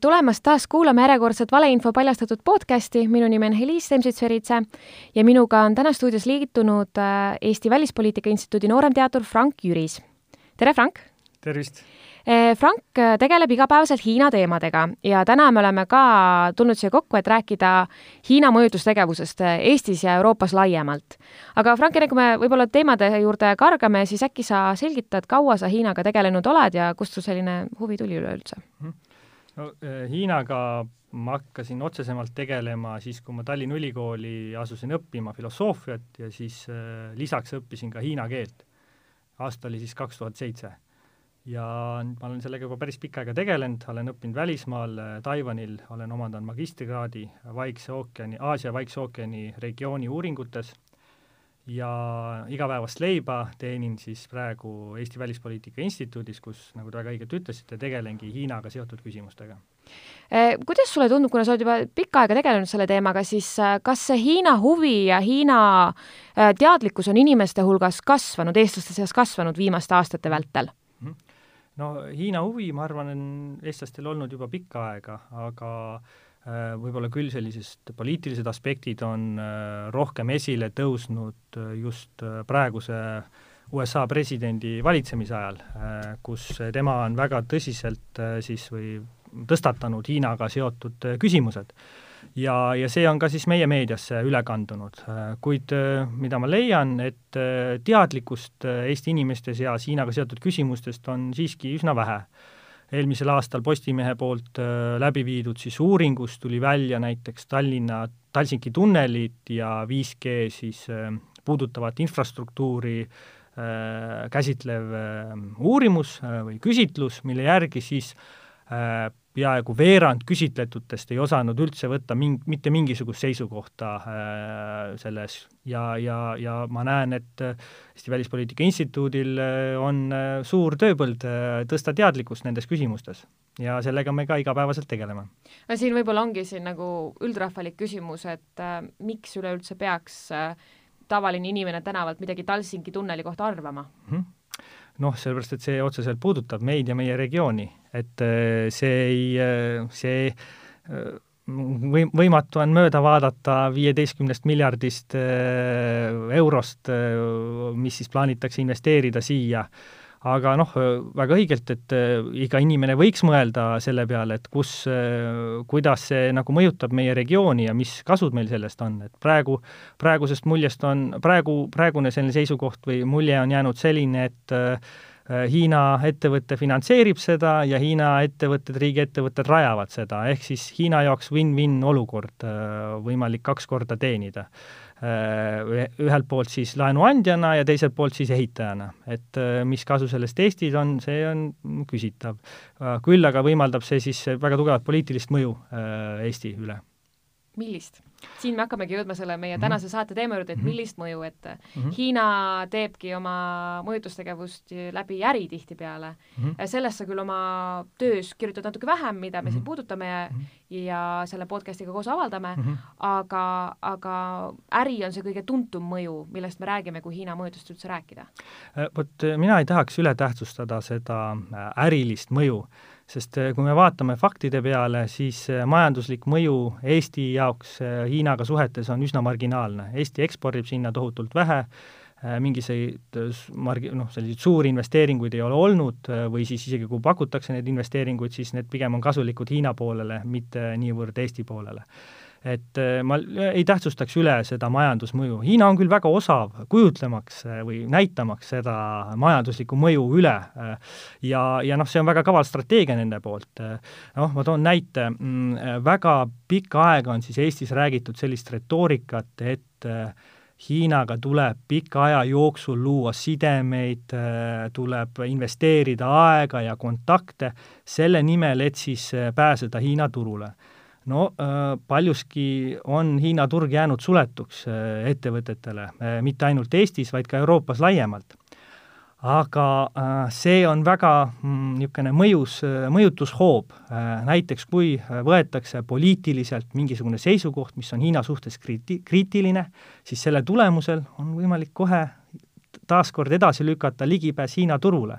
tulemast taas kuulama järjekordset valeinfo paljastatud podcasti, minu nimi on Heliis Semsits-Veritse ja minuga on täna stuudios liitunud äh, Eesti Välispoliitika Instituudi nooremteadur Frank Jüris. tere, Frank! tervist! Äh, Frank äh, tegeleb igapäevaselt Hiina teemadega ja täna me oleme ka tulnud siia kokku, et rääkida Hiina mõjutustegevusest Eestis ja Euroopas laiemalt. aga Frank, enne kui me võib-olla teemade juurde kargame, siis äkki sa selgitad, kaua sa Hiinaga tegelenud oled ja kust sul selline huvi tuli üleüldse mm? -hmm no äh, Hiinaga ma hakkasin otsesemalt tegelema siis, kui ma Tallinna Ülikooli asusin õppima filosoofiat ja siis äh, lisaks õppisin ka hiina keelt. aasta oli siis kaks tuhat seitse. ja ma olen sellega juba päris pikka aega tegelenud, olen õppinud välismaal, äh, Taiwanil, olen omandanud magistrikraadi Vaikse ookeani, Aasia Vaikse ookeani regiooni uuringutes ja igapäevast leiba teenin siis praegu Eesti Välispoliitika Instituudis, kus, nagu te väga õigelt ütlesite, tegelengi Hiinaga seotud küsimustega. Eh, kuidas sulle tundub, kuna sa oled juba pikka aega tegelenud selle teemaga, siis eh, kas see Hiina huvi ja Hiina eh, teadlikkus on inimeste hulgas kasvanud, eestlaste seas kasvanud viimaste aastate vältel? Mhm. no Hiina huvi, ma arvan, on eestlastel olnud juba pikka aega, aga äh, Äh, võib-olla küll sellised poliitilised aspektid on äh, rohkem esile tõusnud äh, just praeguse USA presidendi valitsemise ajal, kus tema on väga tõsiselt siis või tõstatanud Hiinaga seotud küsimused. ja, ja see on ka siis meie meediasse üle kandunud, kuid mida ma leian, et teadlikkust Eesti inimeste seas Hiinaga seotud küsimustest on siiski üsna vähe eelmisel aastal Postimehe poolt äh, läbi viidud siis uuringust tuli välja näiteks Tallinna, Talsinki tunnelit ja 5G siis äh, puudutavat infrastruktuuri äh, käsitlev uurimus või küsitlus, mille järgi siis peaaegu veerand küsitletutest ei osanud üldse võtta ming-, mitte mingisugust seisukohta äh, selles ja, ja, ja ma näen, et Eesti Välispoliitika Instituudil äh, on äh, suur tööpõld äh, tõsta teadlikkust nendes küsimustes ja sellega me ka igapäevaselt tegeleme. no siin võib-olla ongi siin nagu üldrahvalik küsimus, et äh, miks üleüldse peaks äh, tavaline inimene tänavalt midagi Talsingi tunneli kohta arvama mm? -hmm noh, sellepärast, et see otseselt puudutab meid ja meie regiooni, et äh, see ei, äh, see äh, või-, võimatu on mööda vaadata viieteistkümnest miljardist eurost, mis siis plaanitakse investeerida siia aga noh, väga õigelt, et iga inimene võiks mõelda selle peale, et kus, kuidas see nagu mõjutab meie regiooni ja mis kasud meil sellest on, et praegu, praegusest muljest on, praegu, praegune selline seisukoht või mulje on jäänud selline, et Hiina ettevõte finantseerib seda ja Hiina ettevõtted, riigiettevõtted rajavad seda, ehk siis Hiina jaoks win-win olukord, võimalik kaks korda teenida Äh, ühelt poolt siis laenuandjana ja teiselt poolt siis ehitajana. et äh, mis kasu sellest Eestis on, see on küsitav. Äh, küll aga võimaldab see siis väga tugevat poliitilist mõju Eesti üle. Millist? siin me hakkamegi jõudma selle meie mhm. tänase saate teema juurde, et mhm. millist mõju, et mm -hmm. Hiina teebki oma mõjutustegevust läbi äri tihtipeale mm. -hmm. sellest sa küll oma töös kirjutad natuke vähem, mida me siin puudutame ja, mm -hmm. ja selle podcast'iga koos avaldame mm, -hmm. aga, aga äri on see kõige tuntum mõju, millest me räägime, kui Hiina mõjutust üldse rääkida. vot mina ei tahaks üle tähtsustada seda äh, ärilist mõju sest äh, kui me vaatame faktide peale, siis äh, majanduslik mõju Eesti jaoks äh, Hiinaga suhetes on üsna marginaalne. Eesti ekspordib sinna tohutult vähe, mingisuguseid margi-, noh, selliseid suuri investeeringuid ei ole olnud või siis isegi kui pakutakse neid investeeringuid, siis need pigem on kasulikud Hiina poolele, mitte niivõrd Eesti poolele et äh, ma ei tähtsustaks üle seda majandusmõju. Hiina on küll väga osav kujutlemaks äh, või näitamaks seda majanduslikku mõju üle äh, ja, ja noh, see on väga kaval strateegia nende poolt. noh, ma toon näite, mm, väga pikka aega on siis Eestis räägitud sellist retoorikat, et Hiinaga tuleb pika aja jooksul luua sidemeid, tuleb investeerida aega ja kontakte selle nimel, et siis pääseda Hiina turule no äh, paljuski on Hiina turg jäänud suletuks äh, ettevõtetele, äh, mitte ainult Eestis, vaid ka Euroopas laiemalt. aga see on väga mm, niisugune mõjus, mõjutushoob, näiteks kui võetakse poliitiliselt mingisugune seisukoht, mis on Hiina suhtes kriiti-, kriitiline, siis selle tulemusel on võimalik kohe taaskord edasi lükata ligipääs Hiina turule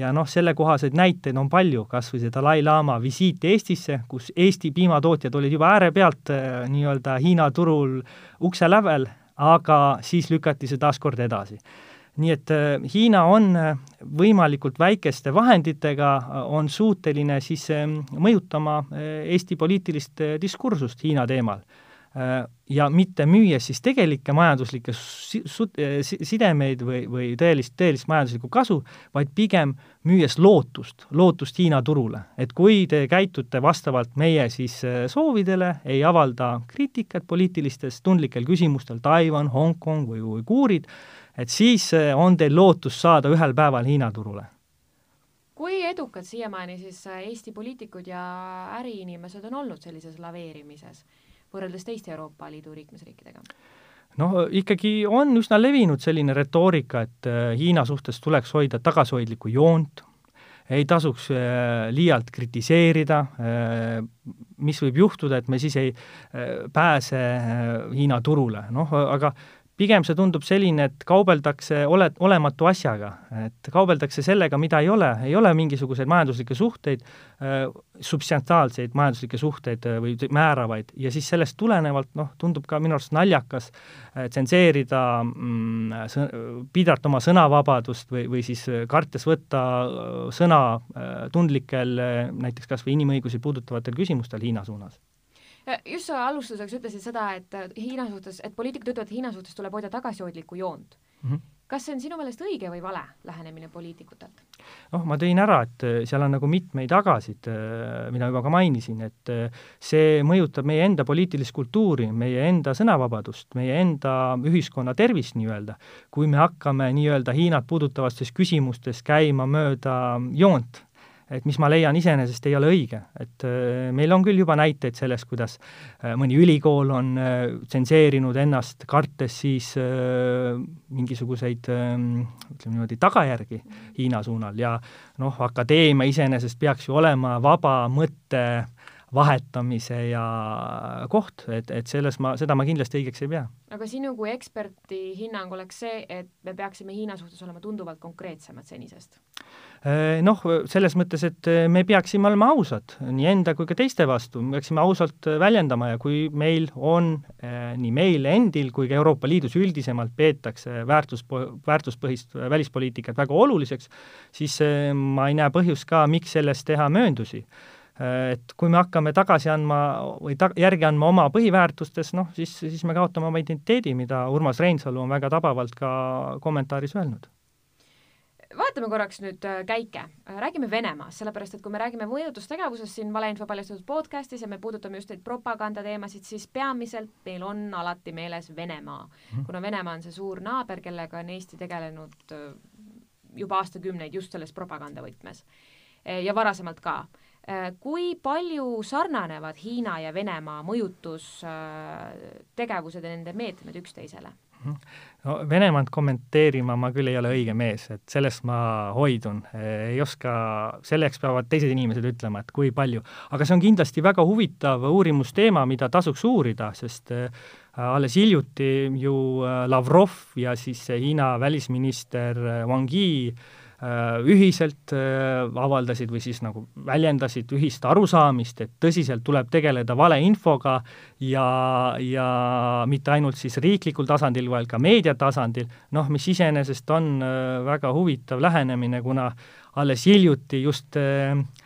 ja noh, sellekohaseid näiteid on palju, kas või see Dalai-laama visiit Eestisse, kus Eesti piimatootjad olid juba äärepealt äh, nii-öelda Hiina turul ukse lävel, aga siis lükati see taas kord edasi. Nii et äh, Hiina on äh, võimalikult väikeste vahenditega, on suuteline siis mõjutama Eesti poliitilist diskursust Hiina teemal ja mitte müües siis tegelikke majanduslikke eh, sidemeid või, või tõelist, tõelist majanduslikku kasu, vaid pigem müües lootust, lootust Hiina turule. et kui te käitute vastavalt meie siis eh, soovidele, ei avalda kriitikat poliitilistes tundlikel küsimustel, Taiwan, Hongkong või uiguurid, et siis on teil lootus saada ühel päeval Hiina turule kui edukad siiamaani siis Eesti poliitikud ja äriinimesed on olnud sellises laveerimises? Võrreldes teiste Euroopa Liidu liikmesriikidega? noh, ikkagi on üsna levinud selline retoorika, et äh, Hiina suhtes tuleks hoida tagasihoidlikku joont, ei tasuks äh, liialt kritiseerida, äh, mis võib juhtuda, et me siis ei pääse Hiina turule, noh aga pigem see tundub selline, et kaubeldakse ole, olematu asjaga, et kaubeldakse sellega, mida ei ole, ei ole mingisuguseid majanduslikke suhteid äh,, substantsiaalseid majanduslikke suhteid äh, või määravaid. Ja siis sellest tulenevalt noh, tundub ka minu arust naljakas äh, tsenseerida mm,, pidart oma sõnavabadust või, või siis kartes võtta sõna tundlikel näiteks kas või inimõigusi puudutavatel küsimustel Hiina suunas just sa alustuseks ütlesid seda, et äh, Hiina suhtes, et poliitikud ütlevad, et Hiina suhtes tuleb hoida tagasihoidlikku joont mm. -hmm. kas see on sinu meelest õige või vale lähenemine poliitikutelt? noh, ma tõin ära, et äh, seal on nagu mitmeid agasid, äh, mida juba ka mainisin, et see mõjutab meie enda poliitilist kultuuri, meie enda sõnavabadust, meie enda ühiskonna tervist nii-öelda, kui me hakkame nii-öelda Hiinat puudutavates küsimustes käima mööda joont et mis ma leian iseenesest ei ole õige, et äh, meil on küll juba näiteid sellest, kuidas äh, mõni ülikool on äh, tsenseerinud ennast, kartes siis mingisuguseid ütleme niimoodi, tagajärgi Hiina suunal. Ja noh, akadeemia iseenesest peaks ju olema vaba mõtte vahetamise ja koht, et, et selles ma, seda ma kindlasti õigeks ei pea. aga sinu kui eksperti hinnang oleks see, et me peaksime Hiina suhtes olema tunduvalt konkreetsemad senisest? Äh, noh, selles mõttes, et me peaksime olema ausad nii enda kui ka teiste vastu, me peaksime ausalt väljendama ja kui meil on äh, nii meil endil kui ka Euroopa Liidus üldisemalt peetakse väärtus, väärtuspõhist välispoliitikat väga oluliseks, siis äh, ma ei näe põhjust ka, miks sellest teha mööndusi et kui me hakkame tagasi andma või ta-, järgi andma oma põhiväärtustes, noh, siis, siis me kaotame oma identiteedi, mida Urmas Reinsalu on väga tabavalt ka kommentaaris öelnud. Vaatame korraks nüüd äh, käike, räägime Venemaast, sellepärast et kui me räägime mõjutustegevusest siin Valeinfo paljastatud podcastis ja me puudutame just neid propagandateemasid, siis peamiselt meil on alati meeles Venemaa. Mm, -hmm. kuna Venemaa on see suur naaber, kellega on Eesti tegelenud äh, juba aastakümneid just selles propagandavõtmes. Ja varasemalt ka. Äh, kui palju sarnanevad Hiina ja Venemaa mõjutustegevused ja nende meetmed üksteisele? Mhm. no Venemaad kommenteerima ma küll ei ole õige mees, et sellest ma hoidun, ei oska, selleks peavad teised inimesed ütlema, et kui palju. aga see on kindlasti väga huvitav uurimusteema, mida tasuks uurida, sest äh, alles hiljuti ju äh, Lavrov ja siis Hiina välisminister Wang Yi Äh, ühiselt äh, avaldasid või siis nagu väljendasid ühist arusaamist, et tõsiselt tuleb tegeleda valeinfoga ja, ja mitte ainult siis riiklikul tasandil, vaid ka meedia tasandil, noh, mis iseenesest on äh, väga huvitav lähenemine, kuna alles hiljuti just äh, Äh,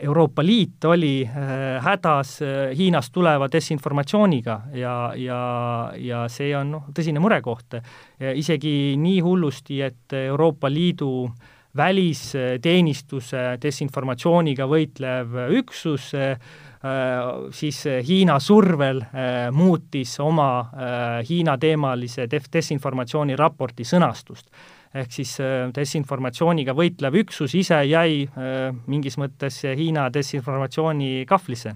Euroopa Liit oli äh, hädas äh, Hiinast tuleva desinformatsiooniga ja, ja, ja see on noh, tõsine murekoht. isegi nii hullusti, et Euroopa Liidu välisteenistuse desinformatsiooniga võitlev üksus siis Hiina survel muutis oma Hiina-teemalise desinformatsiooni raporti sõnastust ehk siis äh, desinformatsiooniga võitlev üksus ise jäi äh, mingis mõttes Hiina desinformatsiooni kahvlisse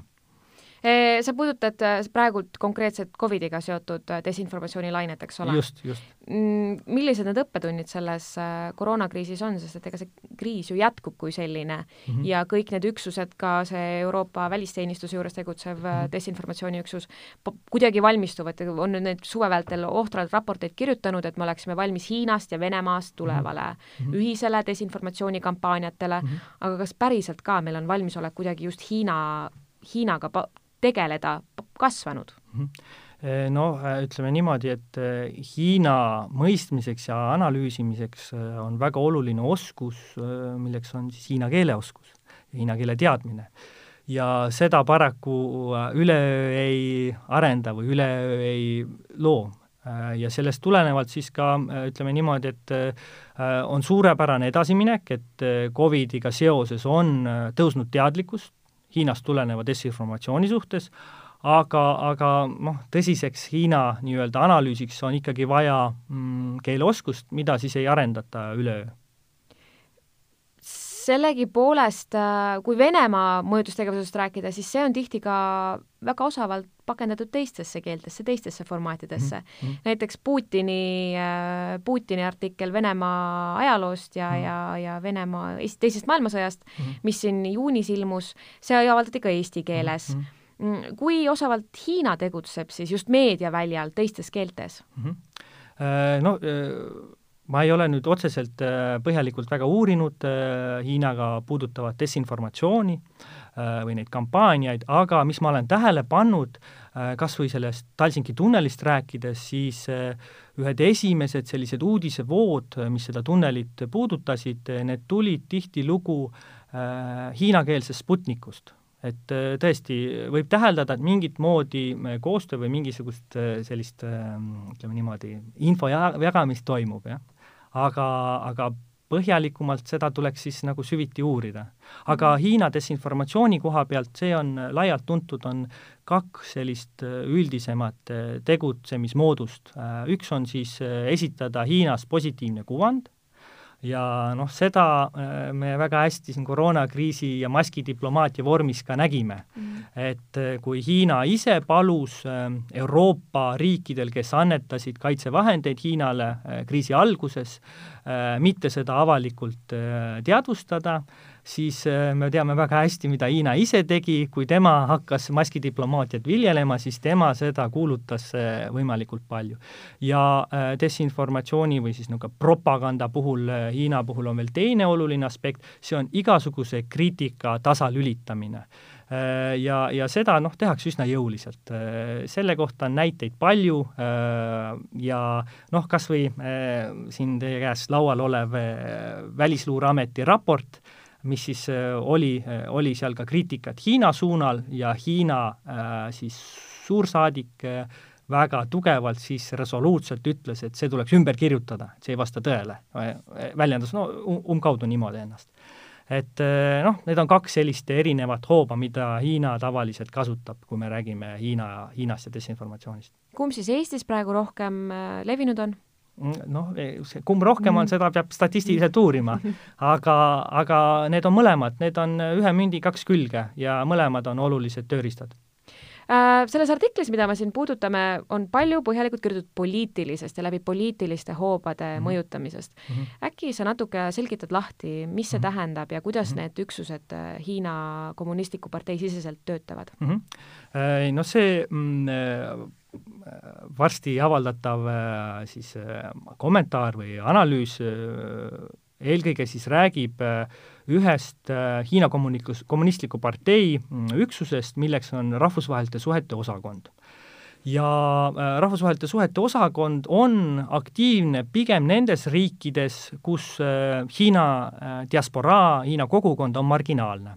sa puudutad praegult konkreetselt Covidiga seotud desinformatsioonilainet, eks ole? just, just. Mm, millised need õppetunnid selles koroonakriisis on, sest et ega see kriis ju jätkub kui selline mm -hmm. ja kõik need üksused, ka see Euroopa välisteenistuse juures tegutsev mm -hmm. desinformatsiooniüksus, kuidagi valmistuvad, on nüüd need suve vältel ohtralt raporteid kirjutanud, et me oleksime valmis Hiinast ja Venemaast tulevale mm -hmm. ühisele desinformatsioonikampaaniatele mm, -hmm. aga kas päriselt ka meil on valmisolek kuidagi just Hiina, Hiinaga tegeleda kasvanud? Noh, ütleme niimoodi, et eh, Hiina mõistmiseks ja analüüsimiseks on väga oluline oskus, milleks on siis hiina keele oskus, hiina keele teadmine. Ja seda paraku üleöö ei arenda või üleöö ei loo. ja sellest tulenevalt siis ka ütleme niimoodi, et on suurepärane edasiminek, et Covidiga seoses on tõusnud teadlikkus Hiinast tuleneva desinformatsiooni suhtes, aga, aga noh, tõsiseks Hiina nii-öelda analüüsiks on ikkagi vaja mm, keeleoskust, mida siis ei arendata üleöö sellegipoolest, äh, kui Venemaa mõjutustegevusest rääkida, siis see on tihti ka väga osavalt pakendatud teistesse keeltesse, teistesse formaatidesse mm. -hmm. näiteks Putini, äh, Putini artikkel Venemaa ajaloost ja mm, -hmm. ja, ja Venemaa teisest maailmasõjast mm, -hmm. mis siin juunis ilmus, see avaldati ka eesti keeles mm. -hmm. kui osavalt Hiina tegutseb siis just meediaväljal teistes keeltes mm? -hmm. No ma ei ole nüüd otseselt äh, põhjalikult väga uurinud äh, Hiinaga puudutavat desinformatsiooni äh, või neid kampaaniaid, aga mis ma olen tähele pannud, kas või sellest Talsinki tunnelist rääkides, siis ühed esimesed sellised uudisevood, mis seda tunnelit puudutasid, need tulid tihtilugu hiinakeelsest Sputnikust. Et tõesti võib täheldada, et mingit moodi koostöö või mingisugust sellist ütleme niimoodi, info jagamist toimub, jah aga, aga põhjalikumalt seda tuleks siis nagu süviti uurida. aga mhm. Hiina desinformatsiooni koha pealt, see on laialt tuntud, on kaks sellist äh, üldisemat äh, tegutsemismoodust. Äh, üks on siis esitada Hiinas positiivne kuvand ja noh, seda äh, me väga hästi siin koroonakriisi ja maskidiplomaatia vormis ka nägime. Mm.. et äh, kui Hiina ise palus äh, Euroopa riikidel, kes annetasid kaitsevahendeid Hiinale kriisi alguses, mitte seda avalikult teadvustada, siis äh, me teame väga hästi, mida Hiina ise tegi, kui tema hakkas maskidiplomaatiat viljelema, siis tema seda kuulutas äh, võimalikult palju. ja äh, desinformatsiooni või siis niisugune propaganda puhul, Hiina puhul on veel teine oluline aspekt, see on igasuguse kriitika tasalülitamine ja, ja seda noh, tehakse üsna jõuliselt. selle kohta on näiteid palju ja noh, kas või siin teie käes laual olev Välisluureameti raport, mis siis äh, oli, äh, oli seal ka kriitikat Hiina suunal ja Hiina äh, siis suursaadik väga tugevalt siis resoluutselt ütles, et see tuleks ümber kirjutada, et see ei vasta tõele. väljendas no um-, umbkaudu niimoodi ennast. et noh, need on kaks sellist erinevat hooba, mida Hiina tavaliselt kasutab, kui me räägime Hiina, Hiinast ja desinformatsioonist. kumb siis Eestis praegu rohkem levinud on? Noh, see, kumb rohkem on, mm. seda peab statistiliselt uurima. aga, aga need on mõlemad, need on ühe mündi kaks külge ja mõlemad on olulised tööriistad äh, selles artiklis, mida me siin puudutame, on palju põhjalikult kirjutatud poliitilisest ja läbi poliitiliste hoobade mm -hmm. mõjutamisest mm. -hmm. äkki sa natuke selgitad lahti, mis see mm -hmm. tähendab ja kuidas mm -hmm. need üksused äh, Hiina kommunistliku partei siseselt töötavad mm? -hmm. No see mm, varsti avaldatav äh, siis äh, kommentaar või analüüs äh, eelkõige siis räägib ühest Hiina kommunikus, kommunistliku partei mm, üksusest, milleks on rahvusvaheliste suhete osakond. ja rahvusvaheliste suhete osakond on aktiivne pigem nendes riikides, kus Hiina diasporaa, Hiina kogukond on marginaalne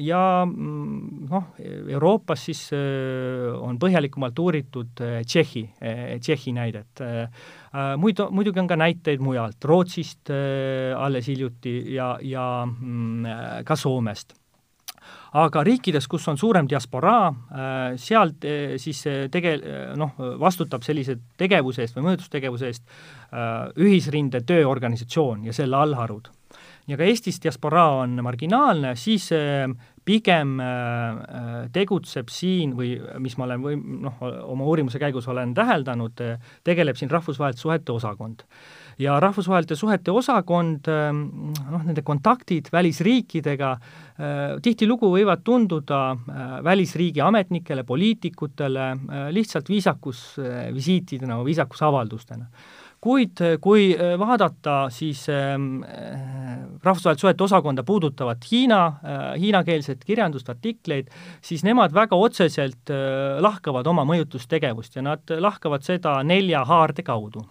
ja mm, noh, Euroopas siis äh, on põhjalikumalt uuritud äh, Tšehhi, Tšehhi näidet. muidu, muidugi on ka näiteid mujalt, Rootsist alles hiljuti ja, ja mm, ka Soomest aga riikides, kus on suurem diasporaa, seal siis tege-, noh, vastutab sellise tegevuse eest või mõjutustegevuse eest ühisrinde tööorganisatsioon ja selle allharud ja ka Eestis diasporaa on marginaalne, siis äh, pigem tegutseb siin või mis ma olen või noh, oma uurimuse käigus olen täheldanud, tegeleb siin rahvusvaheliste suhete osakond. Ja rahvusvaheliste suhete osakond, noh, nende kontaktid välisriikidega äh, tihtilugu võivad tunduda äh, välisriigi ametnikele, poliitikutele äh, lihtsalt viisakusvisiitidena või viisakusavaldustena kuid kui vaadata siis ähm, rahvusvaheliste suhete osakonda puudutavat Hiina, hiinakeelset kirjandust, artikleid, siis nemad väga otseselt lahkavad oma mõjutustegevust ja nad lahkavad seda nelja haarde kaudu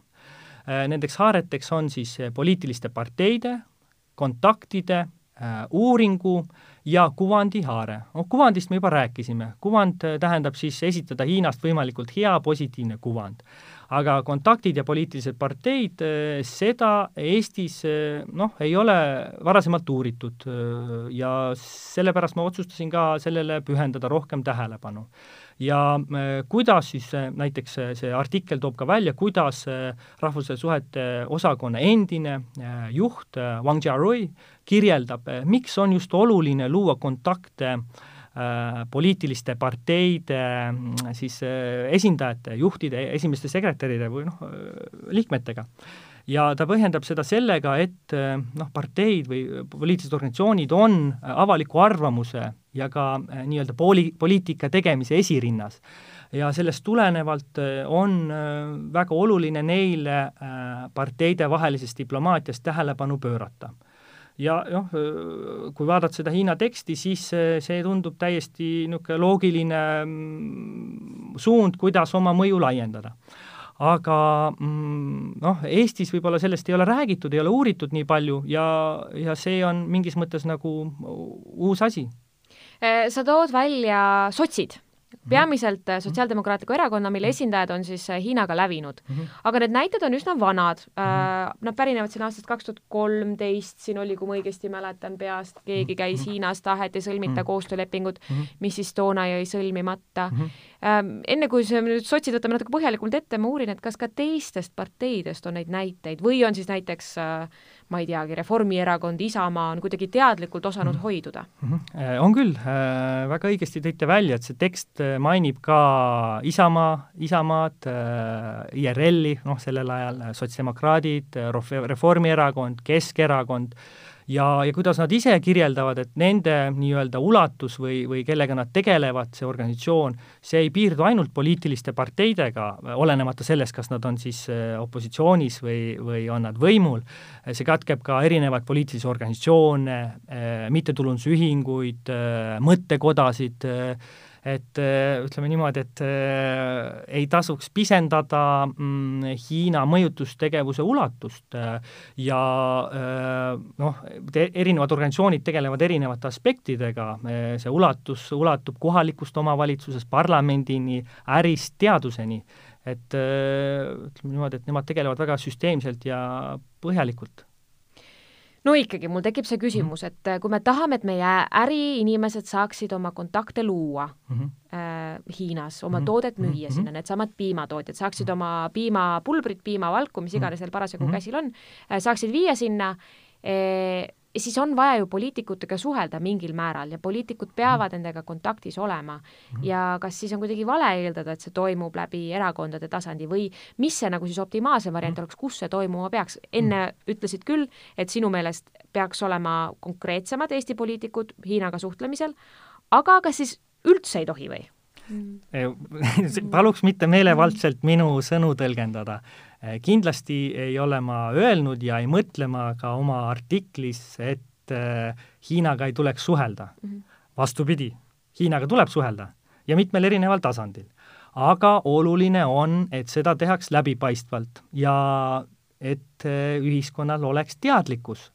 nendeks haareteks on siis poliitiliste parteide, kontaktide, uuringu ja kuvandi haare. noh, kuvandist me juba rääkisime, kuvand tähendab siis esitada Hiinast võimalikult hea positiivne kuvand. Aga kontaktid ja poliitilised parteid, seda Eestis noh, ei ole varasemalt uuritud ja sellepärast ma otsustasin ka sellele pühendada rohkem tähelepanu. Ja äh, kuidas siis äh, näiteks äh, see artikkel toob ka välja, kuidas rahvusvaheliste suhete osakonna endine juht Wang Jiarui kirjeldab, miks on just oluline luua kontakte poliitiliste parteide siis esindajate, juhtide, esimeste sekretäride või noh, liikmetega ja ta põhjendab seda sellega, et noh, parteid või poliitilised organisatsioonid on avaliku arvamuse ja ka nii-öelda pooli, poliitika tegemise esirinnas. ja sellest tulenevalt on väga oluline neile parteidevahelises diplomaatias tähelepanu pöörata ja noh, kui vaadata seda Hiina teksti, siis see tundub täiesti niisugune loogiline mm, suund, kuidas oma mõju laiendada aga mm, noh, Eestis võib-olla sellest ei ole räägitud, ei ole uuritud nii palju ja, ja see on mingis mõttes nagu uus asi. Äh, sa tood välja sotsid peamiselt äh, Sotsiaaldemokraatliku Erakonna, mille mhm. esindajad on siis äh, Hiinaga lävinud mm. -hmm. aga need näited on üsna vanad mm, -hmm. nad pärinevad siin aastast kaks tuhat kolmteist, siin oli, kui ma õigesti mäletan peast, keegi käis mm -hmm. Hiinas, taheti sõlmita mm -hmm. koostöölepingut mm, -hmm. mis siis toona jäi sõlmimata mm. -hmm. Enne kui see nüüd sotsid võtame natuke põhjalikumalt ette, ma uurin, et kas ka teistest parteidest on neid näiteid või on siis näiteks äh, ma ei teagi, Reformierakond, Isamaa on kuidagi teadlikult osanud mm -hmm. hoiduda mm? -hmm. On küll, äh, väga õigesti tõite välja, et see tekst äh, mainib ka Isamaa, Isamaad, IRL-i, noh, sellel ajal sotsdemokraadid, Reformierakond, Keskerakond, ja, ja kuidas nad ise kirjeldavad, et nende nii-öelda ulatus või, või kellega nad tegelevad, see organisatsioon, see ei piirdu ainult poliitiliste parteidega, olenemata sellest, kas nad on siis äh, opositsioonis või, või on nad võimul, see katkeb ka erinevaid poliitilisi organisatsioone, äh, mittetulundusühinguid, äh, mõttekodasid, et äh, ütleme niimoodi, et äh, ei tasuks pisendada mm, Hiina mõjutustegevuse ulatust äh, ja noh, erinevad organisatsioonid tegelevad erinevate aspektidega, see ulatus ulatub kohalikust omavalitsusest parlamendini, ärist teaduseni. et ütleme niimoodi, et nemad tegelevad väga süsteemselt ja põhjalikult no ikkagi, mul tekib see küsimus, et äh, kui me tahame, et meie äriinimesed saaksid oma kontakte luua mm -hmm. äh, Hiinas, oma mm -hmm. toodet müüa mm -hmm. sinna, needsamad piimatootjad saaksid mhm. oma piimapulbrit, piimavalku, mis iganes neil parasjagu mm -hmm. käsil on äh,, saaksid viia sinna äh, siis on vaja ju poliitikutega suhelda mingil määral ja poliitikud peavad nendega kontaktis olema. Mhm. ja kas siis on kuidagi vale eeldada, et see toimub läbi erakondade tasandi või mis see nagu siis optimaalsem variant mhm. oleks, kus see toimuma peaks? enne mhm. ütlesid küll, et sinu meelest peaks olema konkreetsemad Eesti poliitikud Hiinaga suhtlemisel, aga kas siis üldse ei tohi või? paluks mitte meelevaldselt minu sõnu tõlgendada kindlasti ei ole ma öelnud ja ei mõtle ma ka oma artiklis, et äh, Hiinaga ei tuleks suhelda mm. -hmm. vastupidi, Hiinaga tuleb suhelda ja mitmel erineval tasandil. aga oluline on, et seda tehaks läbipaistvalt ja et äh, ühiskonnal oleks teadlikkus,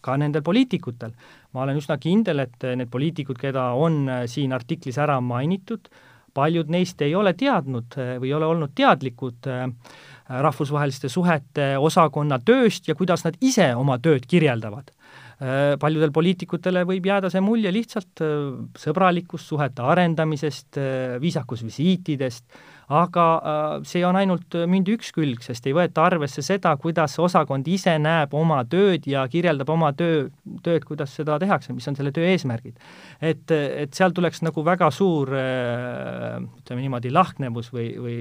ka nendel poliitikutel. ma olen üsna kindel, et need poliitikud, keda on siin artiklis ära mainitud, paljud neist ei ole teadnud või ei ole olnud teadlikud äh, rahvusvaheliste suhete osakonna tööst ja kuidas nad ise oma tööd kirjeldavad. Äh, paljudel poliitikutele võib jääda see mulje lihtsalt äh, sõbralikust suhete arendamisest, äh, viisakusvisiitidest, aga äh, see on ainult mündi üks külg, sest ei võeta arvesse seda, kuidas osakond ise näeb oma tööd ja kirjeldab oma töö, tööd, kuidas seda tehakse, mis on selle töö eesmärgid. et, et seal tuleks nagu väga suur äh, ütleme niimoodi, lahknevus või, või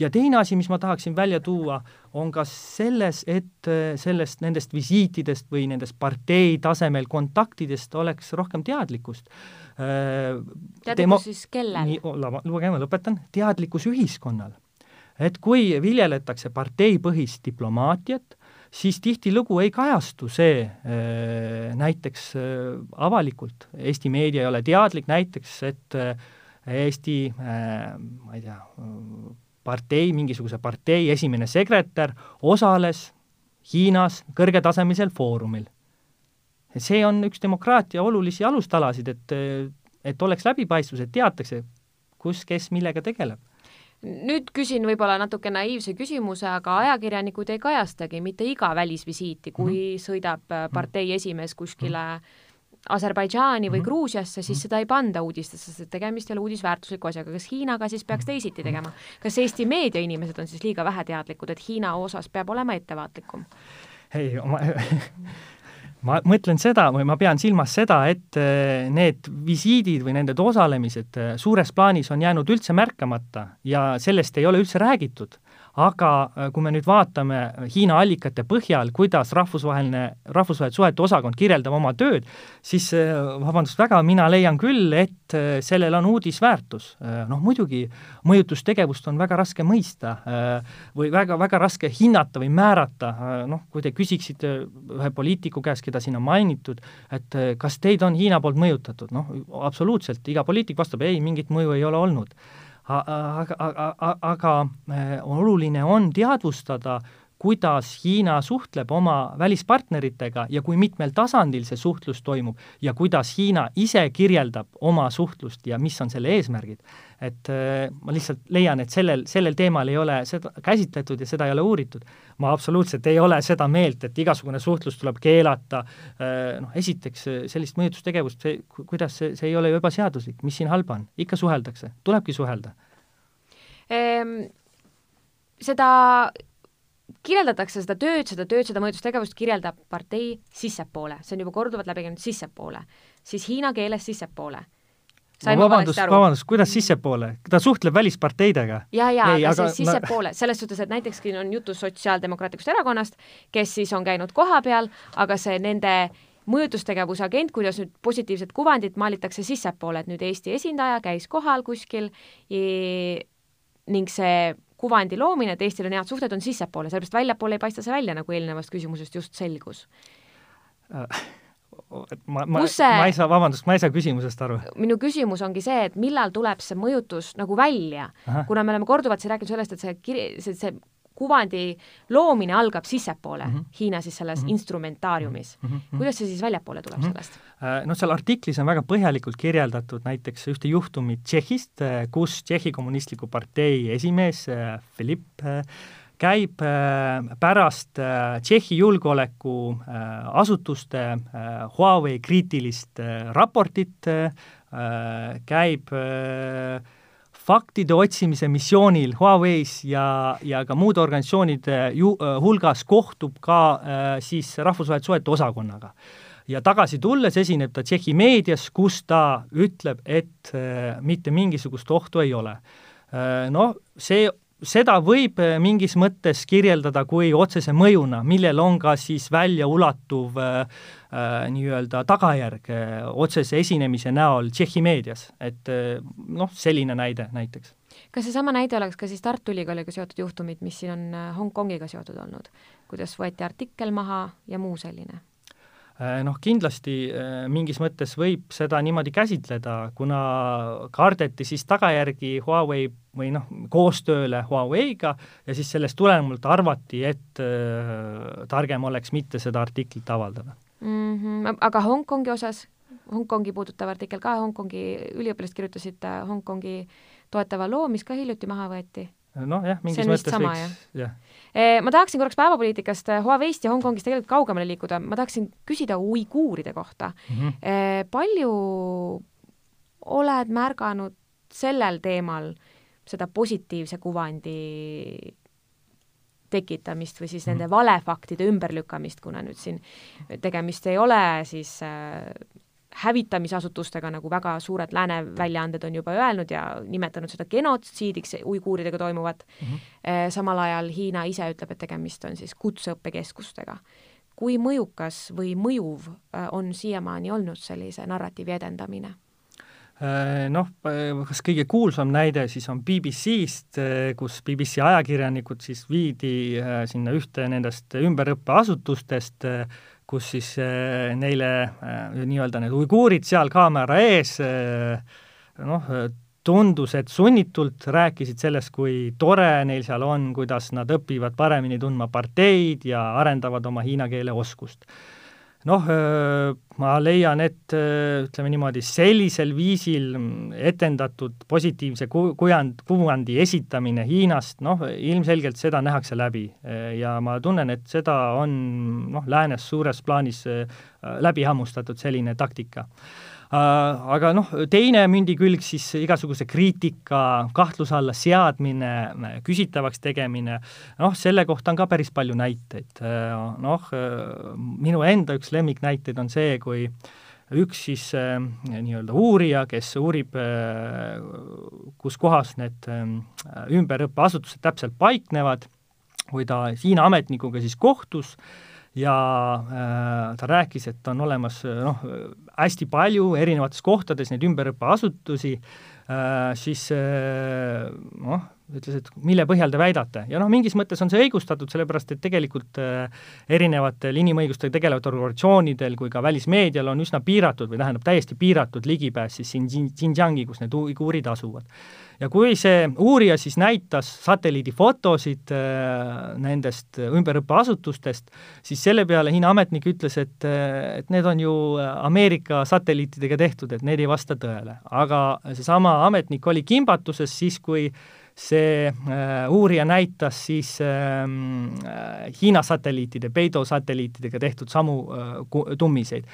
ja teine asi, mis ma tahaksin välja tuua, on ka selles, et sellest, nendest visiitidest või nendest partei tasemel kontaktidest oleks rohkem teadlikkust Teadlikkus siis kellel? nii, lugege, ma lõpetan, teadlikkus ühiskonnal. et kui viljeletakse parteipõhist diplomaatiat, siis tihtilugu ei kajastu see äh, näiteks äh, avalikult, Eesti meedia ei ole teadlik näiteks, et Eesti, ma ei tea, partei, mingisuguse partei esimene sekretär osales Hiinas kõrgetasemelisel foorumil see on üks demokraatia olulisi alustalasid, et, et oleks läbipaistvus, et teatakse, kus, kes millega tegeleb nüüd küsin võib-olla natuke naiivse küsimuse, aga ajakirjanikud ei kajastagi mitte iga välisvisiiti, kui mm -hmm. sõidab äh, partei esimees kuskile -hmm. Aserbaidžaani või -hmm. Gruusiasse, siis seda ei panda uudistesse, sest tegemist ei ole uudisväärtusliku asjaga. kas Hiinaga siis peaks teisiti tegema? kas Eesti meediainimesed on siis liiga väheteadlikud, et Hiina osas peab olema ettevaatlikum? ei, ma ma mõtlen seda või ma pean silmas seda, et äh, need visiidid või nendel osalemised äh, suures plaanis on jäänud üldse märkamata ja sellest ei ole üldse räägitud aga äh, kui me nüüd vaatame Hiina allikate põhjal, kuidas rahvusvaheline, rahvusvaheliste suhete osakond kirjeldab oma tööd, siis äh, vabandust väga, mina leian küll, et äh, sellel on uudisväärtus. noh, muidugi mõjutustegevust on väga raske mõista või väga, väga raske hinnata või määrata, noh, kui te küsiksite ühe poliitiku käest, keda siin on mainitud, et kas teid on Hiina poolt mõjutatud, noh, absoluutselt, iga poliitik vastab ei, mingit mõju ei ole olnud aga, aga, äh, oluline on teadvustada, kuidas Hiina suhtleb oma välispartneritega ja kui mitmel tasandil see suhtlus toimub ja kuidas Hiina ise kirjeldab oma suhtlust ja mis on selle eesmärgid. et äh, ma lihtsalt leian, et sellel, sellel teemal ei ole seda käsitletud ja seda ei ole uuritud. ma absoluutselt ei ole seda meelt, et igasugune suhtlus tuleb keelata, äh, noh esiteks sellist mõjutustegevust, see, kuidas see, see ei ole ju ebaseaduslik, mis siin halba on, ikka suheldakse, tulebki suhelda ehm,. seda kirjeldatakse seda tööd, seda tööd, seda mõjutustegevust kirjeldab partei sissepoole, see on juba korduvalt läbi käinud sissepoole, siis hiina keeles sissepoole vabandust, vabandust, kuidas sissepoole? ta suhtleb välisparteidega? ja, ja, aga, aga siis sissepoole selles suhtes, et näiteks siin on jutu Sotsiaaldemokraatlikust Erakonnast, kes siis on käinud kohapeal, aga see nende mõjutustegevuse agent, kuidas nüüd positiivset kuvandit maalitakse sissepoole, et nüüd Eesti esindaja käis kohal kuskil ning see kuvandi loomine, et Eestil on head suhted, on sissepoole, sellepärast väljapoole ei paista see välja, nagu eelnevast küsimusest just selgus. Äh, ma, ma, see... ma ei saa, vabandust, ma ei saa küsimusest aru. minu küsimus ongi see, et millal tuleb see mõjutus nagu välja, kuna me oleme korduvalt siin rääkinud sellest, et see kiri, see, see kuvandi loomine algab sissepoole mm -hmm. Hiina siis selles mm -hmm. instrumentaariumis mm. -hmm. kuidas see siis väljapoole tuleb mm -hmm. sellest? Äh, noh, seal artiklis on väga põhjalikult kirjeldatud näiteks ühte juhtumit Tšehhist, äh, kus Tšehhi Kommunistliku Partei esimees Filip äh, käib pärast Tšehhi julgeolekuasutuste Huawei kriitilist raportit, käib faktide otsimise missioonil Huawei's ja, ja ka muude organisatsioonide ju, äh, hulgas kohtub ka äh, siis rahvusvaheliste suhete osakonnaga. ja tagasi tulles esineb ta Tšehhi meedias, kus ta ütleb, et äh, mitte mingisugust ohtu ei ole äh,. Noh, see seda võib äh, mingis mõttes kirjeldada kui otsese mõjuna, millel on ka siis väljaulatuv äh, nii-öelda tagajärg äh, otsese esinemise näol Tšehhi meedias, et äh, noh, selline näide näiteks. kas seesama näide oleks ka siis Tartu Ülikooliga seotud juhtumid, mis siin on äh, Hongkongiga seotud olnud, kuidas võeti artikkel maha ja muu selline? Äh, noh, kindlasti äh, mingis mõttes võib seda niimoodi käsitleda, kuna kardeti siis tagajärgi Huawei või noh, koostööle Huawei'ga ja siis sellest tulenevalt arvati, et äh, targem oleks mitte seda artiklit avaldada mm. -hmm. aga Hongkongi osas, Hongkongi puudutav artikkel ka, Hongkongi üliõpilased kirjutasid äh, Hongkongi toetava loo, mis ka hiljuti maha võeti noh jah, mingis mõttes sama, võiks, jah ja.. ma tahaksin korraks päevapoliitikast eh, Huawei'st ja Hongkongist tegelikult kaugemale liikuda, ma tahaksin küsida uiguuride kohta mm. -hmm. palju oled märganud sellel teemal seda positiivse kuvandi tekitamist või siis nende mhm. valefaktide ümberlükkamist, kuna nüüd siin tegemist ei ole siis äh, hävitamisasutustega, nagu väga suured lääne väljaanded on juba öelnud ja nimetanud seda genotsiidiks, uiguuridega toimuvat mm, -hmm. samal ajal Hiina ise ütleb, et tegemist on siis kutseõppekeskustega. kui mõjukas või mõjuv äh, on siiamaani olnud sellise narratiivi edendamine? Äh, noh, kas kõige kuulsam näide siis on BBC-st, kus BBC ajakirjanikud siis viidi sinna ühte nendest ümberõppeasutustest, kus siis äh, neile äh, nii-öelda need uiguurid seal kaamera ees äh, noh, tundus, et sunnitult rääkisid sellest, kui tore neil seal on, kuidas nad õpivad paremini tundma parteid ja arendavad oma hiina keele oskust noh, ma leian, et ütleme niimoodi, sellisel viisil etendatud positiivse ku-, kujand, kuvandi esitamine Hiinast, noh, ilmselgelt seda nähakse läbi. Ja ma tunnen, et seda on noh, läänes suures plaanis läbi hammustatud selline taktika aga noh, teine mündi külg siis igasuguse kriitika kahtluse alla seadmine, küsitavaks tegemine, noh, selle kohta on ka päris palju näiteid. Äh, noh, äh, minu enda üks lemmiknäiteid on see, kui üks siis äh, nii-öelda uurija, kes uurib äh,, kus kohas need äh, ümberõppeasutused täpselt paiknevad, kui ta Hiina ametnikuga siis kohtus äh,, ja äh, ta rääkis, et on olemas noh, hästi palju erinevates kohtades neid ümberõppeasutusi äh,, siis äh, noh, ütles, et mille põhjal te väidate ja noh, mingis mõttes on see õigustatud, sellepärast et tegelikult äh, erinevatel inimõigustega tegelevatel organisatsioonidel kui ka välismeedial on üsna piiratud või tähendab, täiesti piiratud ligipääs siis siin Xinjiangi, kus need uiguurid asuvad. ja kui see uurija siis näitas satelliidifotosid äh, nendest ümberõppeasutustest, siis selle peale Hiina ametnik ütles, et, äh, et need on ju Ameerika satelliitidega tehtud, et need ei vasta tõele. aga seesama ametnik oli kimbatuses siis, kui see äh, uurija näitas siis äh, Hiina satelliitide, Beidou satelliitidega tehtud samu äh, tummiseid.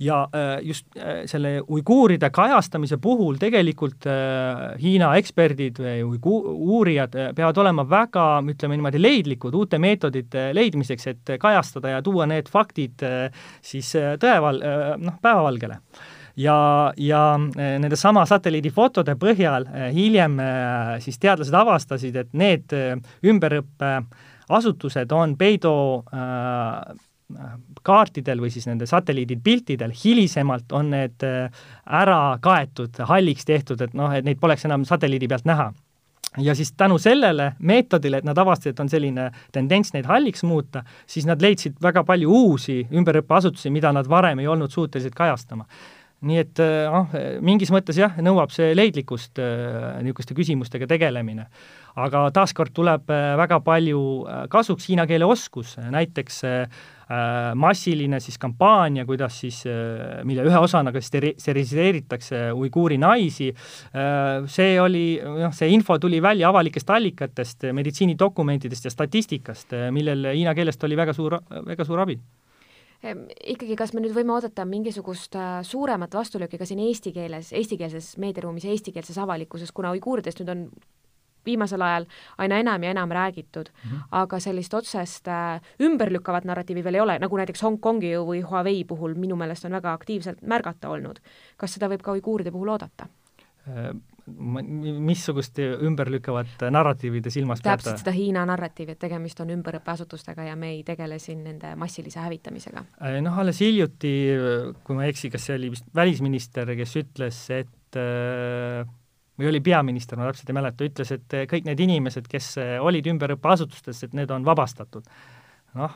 ja äh, just äh, selle uiguuride kajastamise puhul tegelikult äh, Hiina eksperdid või uigu-, uurijad äh, peavad olema väga, ütleme niimoodi, leidlikud uute meetodite leidmiseks, et kajastada ja tuua need faktid äh, siis äh, tõeval- äh,, noh, päevavalgele ja, ja eh, nende sama satelliidifotode põhjal eh, hiljem eh, siis teadlased avastasid, et need ümberõppeasutused on Peido kaartidel või siis nende satelliidipiltidel, hilisemalt on need ära kaetud, halliks tehtud, et noh, et neid poleks enam satelliidi pealt näha. Ja siis tänu sellele meetodile, et nad avastasid, et on selline tendents neid halliks muuta, siis nad leidsid väga palju uusi ümberõppeasutusi, mida nad varem ei olnud suutelised kajastama nii et noh, mingis mõttes jah, nõuab see leidlikkust äh, niisuguste küsimustega tegelemine. aga taaskord tuleb äh, väga palju kasuks hiina keele oskus, näiteks massiline siis kampaania, kuidas siis, mille ühe osana ka steri-, steriliseeritakse uiguuri naisi, see oli, noh, see info tuli välja avalikest allikatest, meditsiinidokumentidest ja statistikast, millel hiina keelest oli väga suur, väga suur abi ikkagi, kas me nüüd võime oodata mingisugust äh, suuremat vastulööki ka siin eesti keeles, eestikeelses meediaruumis ja eestikeelses avalikkuses, kuna uiguuridest nüüd on viimasel ajal aina enam ja enam räägitud mm, -hmm. aga sellist otsest äh, ümberlükkavat narratiivi veel ei ole, nagu näiteks Hongkongi või Huawei puhul minu meelest on väga aktiivselt märgata olnud. kas seda võib ka uiguuride puhul oodata? Äh, missugust ümberlükkavat narratiivi te silmas peate? täpselt seda Hiina narratiivi, et tegemist on ümberõppeasutustega ja me ei tegele siin nende massilise hävitamisega. Äh, noh, alles hiljuti, kui ma ei eksi, kas see oli vist välisminister, kes ütles, et äh, või oli peaminister, ma täpselt ei mäleta, ütles, et kõik need inimesed, kes olid ümberõppeasutustes, et need on vabastatud noh,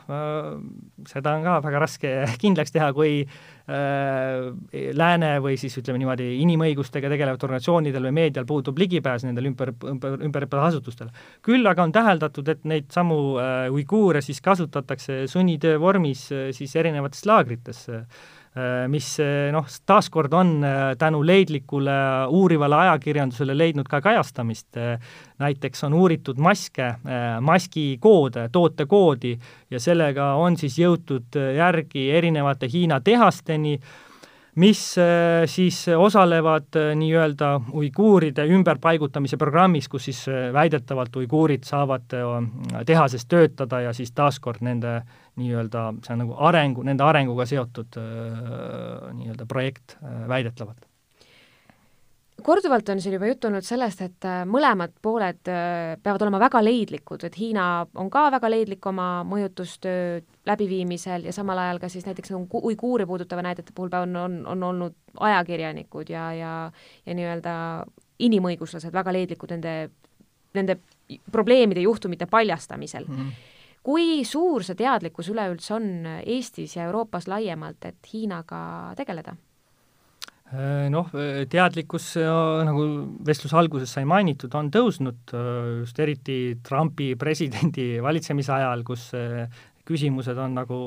seda on ka väga raske kindlaks teha, kui äh, lääne või siis ütleme niimoodi, inimõigustega tegelevatel organisatsioonidel või meedial puudub ligipääs nendele ümber, ümber, ümberõppeasutustele. küll aga on täheldatud, et neid samu äh, uiguure siis kasutatakse sunnitöö vormis äh, siis erinevates laagrites Äh, mis äh, noh, taaskord on äh, tänu leidlikule uurivale ajakirjandusele leidnud ka kajastamist. näiteks on uuritud maske, maskikoode, tootekoodi ja sellega on siis jõutud järgi erinevate Hiina tehasteni, mis siis osalevad nii-öelda uiguuride ümberpaigutamise programmis, kus siis väidetavalt uiguurid saavad tehases töötada ja siis taaskord nende nii-öelda, see on nagu arengu, nende arenguga seotud nii-öelda projekt väidetavalt korduvalt on siin juba juttu olnud sellest, et äh, mõlemad pooled äh, peavad olema väga leidlikud, et Hiina on ka väga leidlik oma mõjutustöö läbiviimisel ja samal ajal ka siis näiteks uiguuri puudutava näidete puhul on, on, on olnud ajakirjanikud ja, ja, ja nii-öelda inimõiguslased väga leidlikud nende, nende probleemide, juhtumite paljastamisel mm. -hmm kui suur see teadlikkus üleüldse on Eestis ja Euroopas laiemalt, et Hiinaga tegeleda? Äh, noh, teadlikkus, nagu vestluse alguses sai mainitud, on tõusnud äh, just eriti Trumpi presidendi valitsemise ajal, kus äh, küsimused on nagu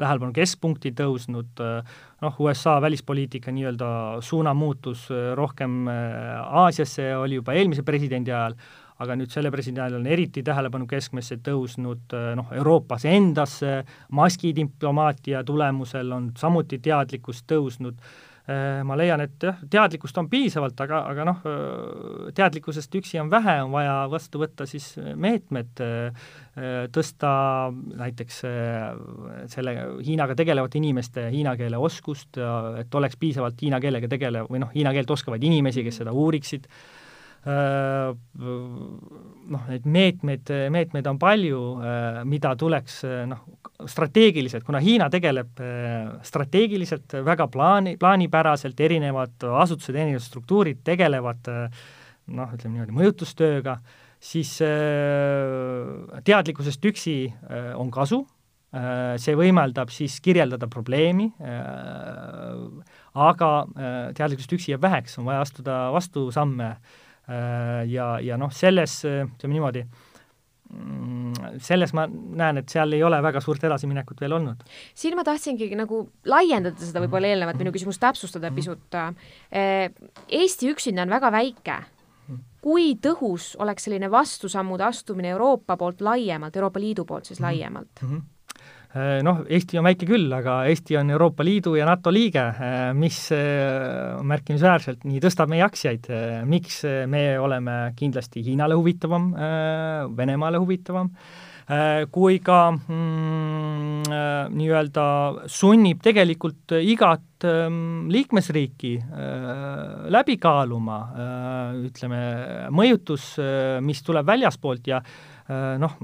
tähelepanu keskpunkti tõusnud, noh, USA välispoliitika nii-öelda suunamuutus rohkem Aasiasse oli juba eelmise presidendi ajal, aga nüüd selle presidendi ajal on eriti tähelepanu keskmesse tõusnud noh, Euroopas endas maskidiplomaatia tulemusel on samuti teadlikkus tõusnud Äh, ma leian, et jah, teadlikkust on piisavalt, aga, aga noh, äh, teadlikkusest üksi on vähe, on vaja vastu võtta siis meetmed, äh, tõsta näiteks selle Hiinaga tegelevate inimeste hiina keele oskust, et oleks piisavalt hiina keelega tegelev või noh, hiina keelt oskavaid inimesi, kes seda uuriksid, noh, neid meetmeid, meetmeid on palju, mida tuleks noh, strateegiliselt, kuna Hiina tegeleb strateegiliselt väga plaani, plaanipäraselt, erinevad asutused, erinevad struktuurid tegelevad noh, ütleme niimoodi mõjutustööga, siis teadlikkusest üksi on kasu, see võimaldab siis kirjeldada probleemi, aga teadlikkusest üksi jääb väheks, on vaja astuda vastusamme Äh, ja, ja noh, selles, ütleme niimoodi, mm, selles ma näen, et seal ei ole väga suurt edasiminekut veel olnud. siin ma tahtsingi nagu laiendada seda võib-olla eelnevat minu küsimust, täpsustada mhm. pisut. Äh, Eesti üksinda on väga väike. kui tõhus oleks selline vastusammude astumine Euroopa poolt laiemalt, Euroopa Liidu poolt siis mhm. laiemalt mm? -hmm Äh, noh, Eesti on väike küll, aga Eesti on Euroopa Liidu ja NATO liige, äh, mis äh, märkimisväärselt nii tõstab meie aktsiaid, miks me oleme kindlasti Hiinale huvitavam, Venemaale huvitavam, kui ka mm, nii-öelda sunnib tegelikult igat ähm, liikmesriiki läbi kaaluma, ütleme, mõjutus, mis tuleb väljaspoolt ja noh,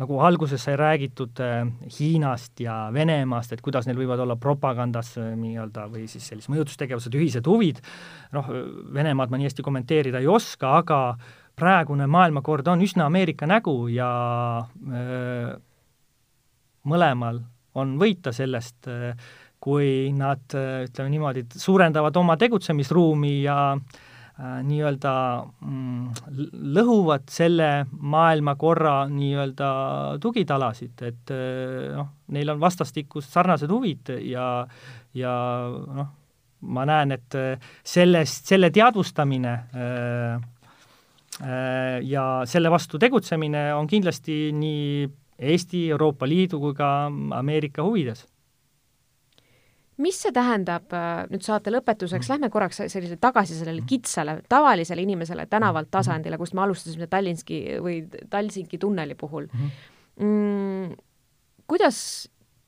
nagu alguses sai räägitud äh, Hiinast ja Venemaast, et kuidas neil võivad olla propagandas äh, nii-öelda või siis sellised mõjutustegevused, ühised huvid, noh, Venemaad ma nii hästi kommenteerida ei oska, aga praegune maailmakord on üsna Ameerika nägu ja öö, mõlemal on võita sellest, kui nad, ütleme niimoodi, suurendavad oma tegutsemisruumi ja äh, Äh, nii-öelda mm, lõhuvad selle maailmakorra nii-öelda tugitalasid, et äh, noh, neil on vastastikust sarnased huvid ja, ja noh, ma näen, et äh, sellest, selle teadvustamine äh, äh, ja selle vastu tegutsemine on kindlasti nii Eesti, Euroopa Liidu kui ka Ameerika huvides mis see tähendab äh, nüüd saate lõpetuseks, lähme korraks sellise tagasi sellele kitsale tavalisele inimesele tänavalt tasandile, kust me alustasime Tallinski või Talsinki tunneli puhul mm,. kuidas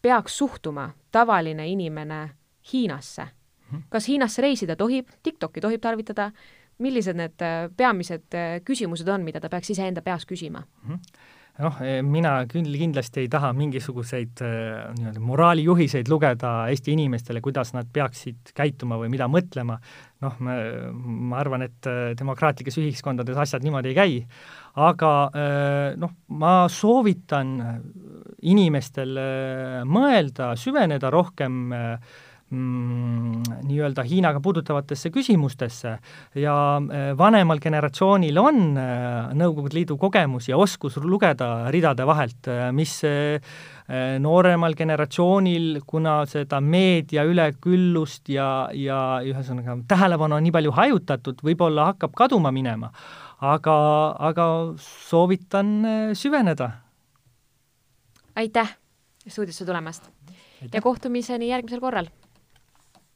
peaks suhtuma tavaline inimene Hiinasse? kas Hiinasse reisida tohib, TikTok'i tohib tarvitada, millised need äh, peamised äh, küsimused on, mida ta peaks iseenda peas küsima mm? -hmm noh, eh, mina küll kindlasti ei taha mingisuguseid eh, nii-öelda moraalijuhiseid lugeda Eesti inimestele, kuidas nad peaksid käituma või mida mõtlema, noh, ma, ma arvan, et eh, demokraatlikes ühiskondades asjad niimoodi ei käi, aga noh, ma soovitan inimestel mõelda, süveneda rohkem äh, mm, nii-öelda Hiinaga puudutavatesse küsimustesse ja äh, vanemal generatsioonil on äh, Nõukogude Liidu kogemus ja oskus lugeda ridade vahelt, äh, mis nooremal generatsioonil, kuna seda meedia üleküllust ja, ja ühesõnaga tähelepanu on nii palju hajutatud, võib-olla hakkab kaduma minema. aga, aga soovitan süveneda. aitäh stuudiosse tulemast Aitäh. ja kohtumiseni järgmisel korral!